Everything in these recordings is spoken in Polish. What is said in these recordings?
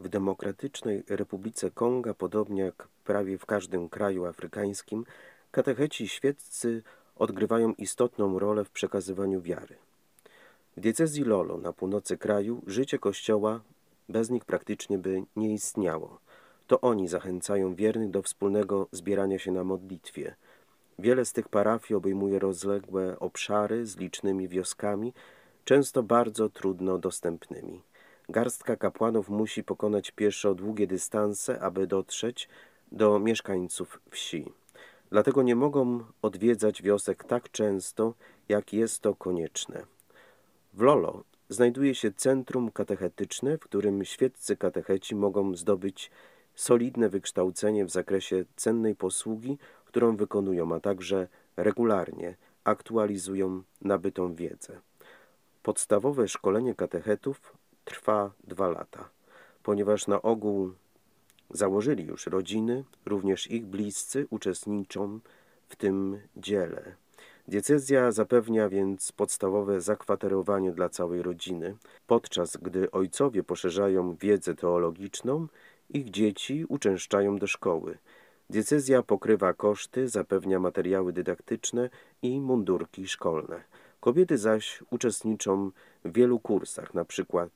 W Demokratycznej Republice Konga, podobnie jak prawie w każdym kraju afrykańskim, katecheci świeccy odgrywają istotną rolę w przekazywaniu wiary. W diecezji Lolo na północy kraju życie kościoła bez nich praktycznie by nie istniało. To oni zachęcają wiernych do wspólnego zbierania się na modlitwie. Wiele z tych parafii obejmuje rozległe obszary z licznymi wioskami, często bardzo trudno dostępnymi. Garstka kapłanów musi pokonać pieszo długie dystanse, aby dotrzeć do mieszkańców wsi. Dlatego nie mogą odwiedzać wiosek tak często, jak jest to konieczne. W Lolo znajduje się centrum katechetyczne, w którym świeccy katecheci mogą zdobyć solidne wykształcenie w zakresie cennej posługi, którą wykonują, a także regularnie aktualizują nabytą wiedzę. Podstawowe szkolenie katechetów trwa dwa lata. Ponieważ na ogół założyli już rodziny, również ich bliscy uczestniczą w tym dziele. Diecezja zapewnia więc podstawowe zakwaterowanie dla całej rodziny, podczas gdy ojcowie poszerzają wiedzę teologiczną, ich dzieci uczęszczają do szkoły. Diecezja pokrywa koszty, zapewnia materiały dydaktyczne i mundurki szkolne. Kobiety zaś uczestniczą w wielu kursach, na przykład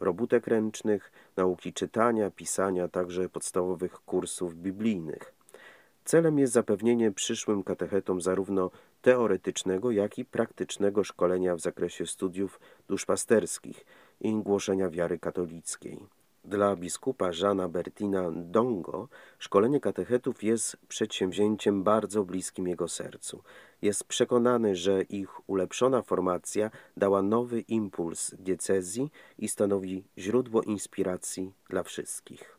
robótek ręcznych, nauki czytania, pisania, także podstawowych kursów biblijnych. Celem jest zapewnienie przyszłym katechetom zarówno teoretycznego, jak i praktycznego szkolenia w zakresie studiów duszpasterskich i głoszenia wiary katolickiej. Dla biskupa Żana Bertina Dongo szkolenie katechetów jest przedsięwzięciem bardzo bliskim jego sercu. Jest przekonany, że ich ulepszona formacja dała nowy impuls diecezji i stanowi źródło inspiracji dla wszystkich.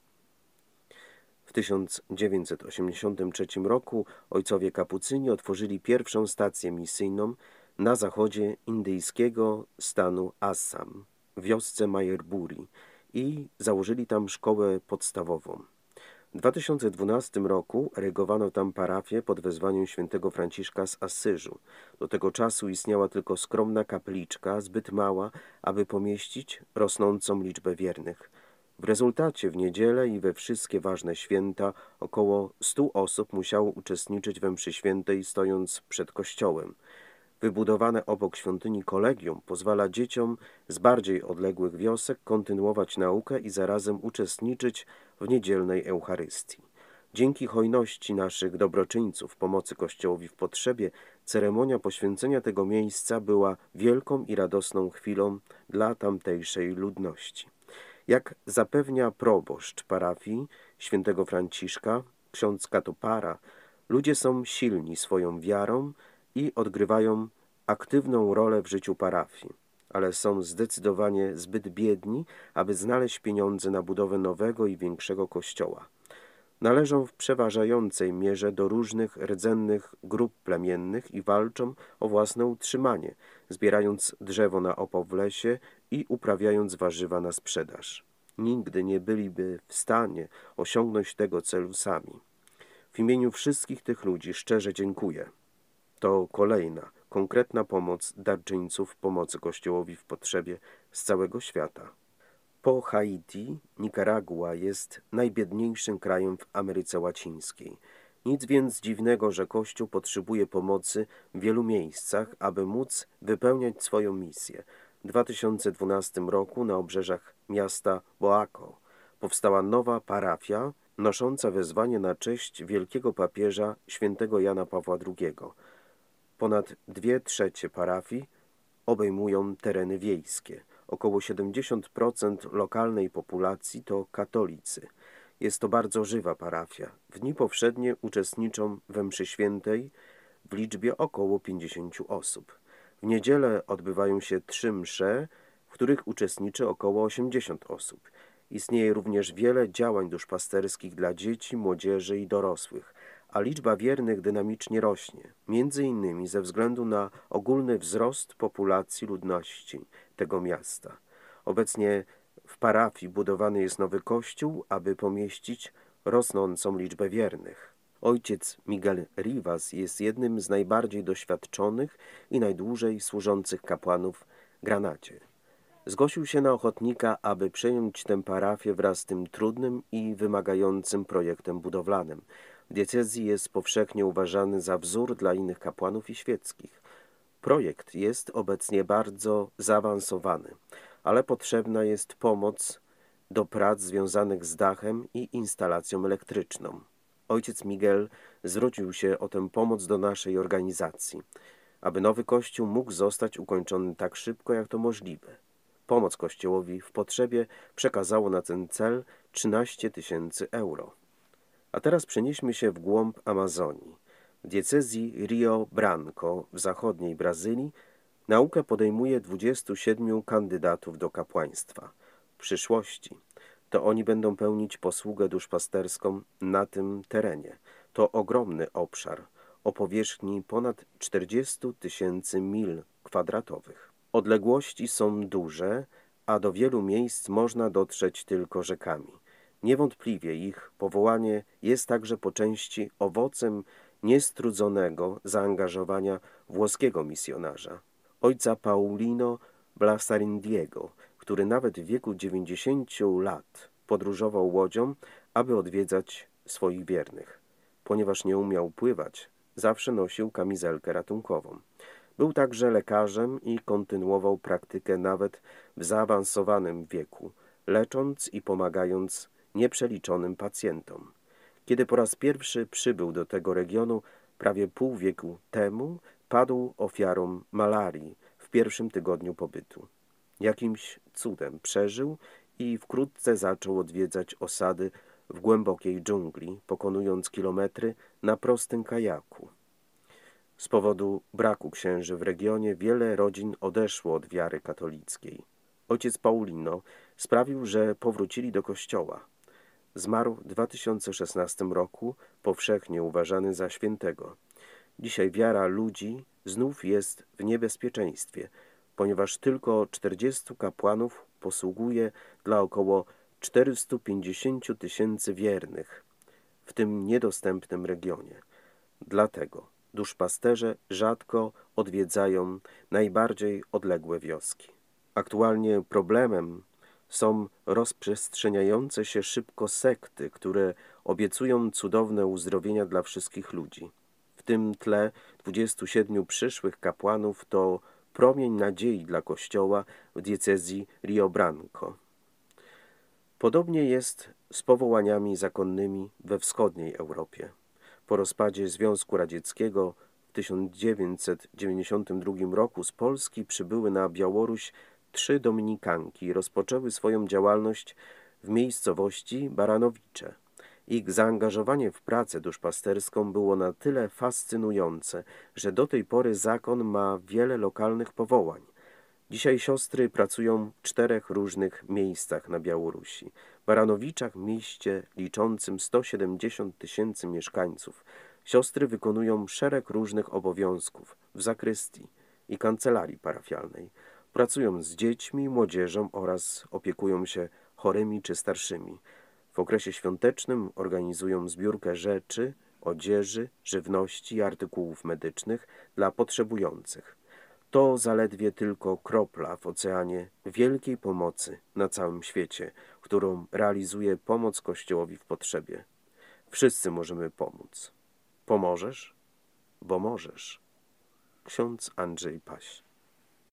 W 1983 roku ojcowie kapucyni otworzyli pierwszą stację misyjną na zachodzie indyjskiego stanu Assam, w wiosce Majerburi i założyli tam szkołę podstawową. W 2012 roku erygowano tam parafię pod wezwaniem świętego Franciszka z Asyżu. Do tego czasu istniała tylko skromna kapliczka, zbyt mała, aby pomieścić rosnącą liczbę wiernych. W rezultacie w niedzielę i we wszystkie ważne święta około stu osób musiało uczestniczyć we mszy świętej stojąc przed kościołem. Wybudowane obok świątyni kolegium pozwala dzieciom z bardziej odległych wiosek kontynuować naukę i zarazem uczestniczyć w niedzielnej Eucharystii. Dzięki hojności naszych dobroczyńców pomocy Kościołowi w potrzebie, ceremonia poświęcenia tego miejsca była wielką i radosną chwilą dla tamtejszej ludności. Jak zapewnia proboszcz parafii świętego Franciszka, ksiądz Katopara, ludzie są silni swoją wiarą i odgrywają aktywną rolę w życiu parafii, ale są zdecydowanie zbyt biedni, aby znaleźć pieniądze na budowę nowego i większego kościoła. Należą w przeważającej mierze do różnych rdzennych grup plemiennych i walczą o własne utrzymanie, zbierając drzewo na opał w lesie i uprawiając warzywa na sprzedaż. Nigdy nie byliby w stanie osiągnąć tego celu sami. W imieniu wszystkich tych ludzi szczerze dziękuję. To kolejna, konkretna pomoc darczyńców pomocy Kościołowi w potrzebie z całego świata. Po Haiti Nikaragua jest najbiedniejszym krajem w Ameryce Łacińskiej. Nic więc dziwnego, że Kościół potrzebuje pomocy w wielu miejscach, aby móc wypełniać swoją misję. W 2012 roku na obrzeżach miasta Boaco powstała nowa parafia nosząca wezwanie na cześć wielkiego papieża świętego Jana Pawła II. Ponad dwie trzecie parafii obejmują tereny wiejskie. Około 70% lokalnej populacji to katolicy. Jest to bardzo żywa parafia. W dni powszednie uczestniczą we mszy świętej w liczbie około 50 osób. W niedzielę odbywają się trzy msze, w których uczestniczy około 80 osób. Istnieje również wiele działań duszpasterskich dla dzieci, młodzieży i dorosłych, a liczba wiernych dynamicznie rośnie, między innymi ze względu na ogólny wzrost populacji ludności tego miasta. Obecnie w parafii budowany jest nowy kościół, aby pomieścić rosnącą liczbę wiernych. Ojciec Miguel Rivas jest jednym z najbardziej doświadczonych i najdłużej służących kapłanów Granacie. zgłosił się na ochotnika, aby przejąć tę parafię wraz z tym trudnym i wymagającym projektem budowlanym. Diecezji jest powszechnie uważany za wzór dla innych kapłanów i świeckich. Projekt jest obecnie bardzo zaawansowany, ale potrzebna jest pomoc do prac związanych z dachem i instalacją elektryczną. Ojciec Miguel zwrócił się o tę pomoc do naszej organizacji, aby nowy kościół mógł zostać ukończony tak szybko, jak to możliwe. Pomoc kościołowi w potrzebie przekazało na ten cel 13 tysięcy euro. A teraz przenieśmy się w głąb Amazonii. W diecezji Rio Branco w zachodniej Brazylii naukę podejmuje 27 kandydatów do kapłaństwa. W przyszłości to oni będą pełnić posługę duszpasterską na tym terenie. To ogromny obszar o powierzchni ponad 40 tysięcy mil kwadratowych. Odległości są duże, a do wielu miejsc można dotrzeć tylko rzekami. Niewątpliwie ich powołanie jest także po części owocem niestrudzonego zaangażowania włoskiego misjonarza, ojca Paulino Blasarindiego, który nawet w wieku 90 lat podróżował łodzią, aby odwiedzać swoich wiernych. Ponieważ nie umiał pływać, zawsze nosił kamizelkę ratunkową. Był także lekarzem i kontynuował praktykę nawet w zaawansowanym wieku, lecząc i pomagając nieprzeliczonym pacjentom. Kiedy po raz pierwszy przybył do tego regionu, prawie pół wieku temu, padł ofiarą malarii w pierwszym tygodniu pobytu. Jakimś cudem przeżył i wkrótce zaczął odwiedzać osady w głębokiej dżungli, pokonując kilometry na prostym kajaku. Z powodu braku księży w regionie wiele rodzin odeszło od wiary katolickiej. Ojciec Paulino sprawił, że powrócili do kościoła. Zmarł w 2016 roku, powszechnie uważany za świętego. Dzisiaj wiara ludzi znów jest w niebezpieczeństwie, ponieważ tylko 40 kapłanów posługuje dla około 450 tysięcy wiernych w tym niedostępnym regionie. Dlatego duszpasterze rzadko odwiedzają najbardziej odległe wioski. Aktualnie problemem są rozprzestrzeniające się szybko sekty, które obiecują cudowne uzdrowienia dla wszystkich ludzi. W tym tle 27 przyszłych kapłanów to promień nadziei dla Kościoła w diecezji Rio Branco. Podobnie jest z powołaniami zakonnymi we wschodniej Europie. Po rozpadzie Związku Radzieckiego w 1992 roku z Polski przybyły na Białoruś trzy dominikanki rozpoczęły swoją działalność w miejscowości Baranowicze. Ich zaangażowanie w pracę duszpasterską było na tyle fascynujące, że do tej pory zakon ma wiele lokalnych powołań. Dzisiaj siostry pracują w czterech różnych miejscach na Białorusi. Baranowiczach, mieście liczącym 170 tysięcy mieszkańców, siostry wykonują szereg różnych obowiązków w zakrystii i kancelarii parafialnej. Pracują z dziećmi, młodzieżą oraz opiekują się chorymi czy starszymi. W okresie świątecznym organizują zbiórkę rzeczy, odzieży, żywności i artykułów medycznych dla potrzebujących. To zaledwie tylko kropla w oceanie wielkiej pomocy na całym świecie, którą realizuje pomoc Kościołowi w potrzebie. Wszyscy możemy pomóc. Pomożesz? Bo możesz. Ksiądz Andrzej Paś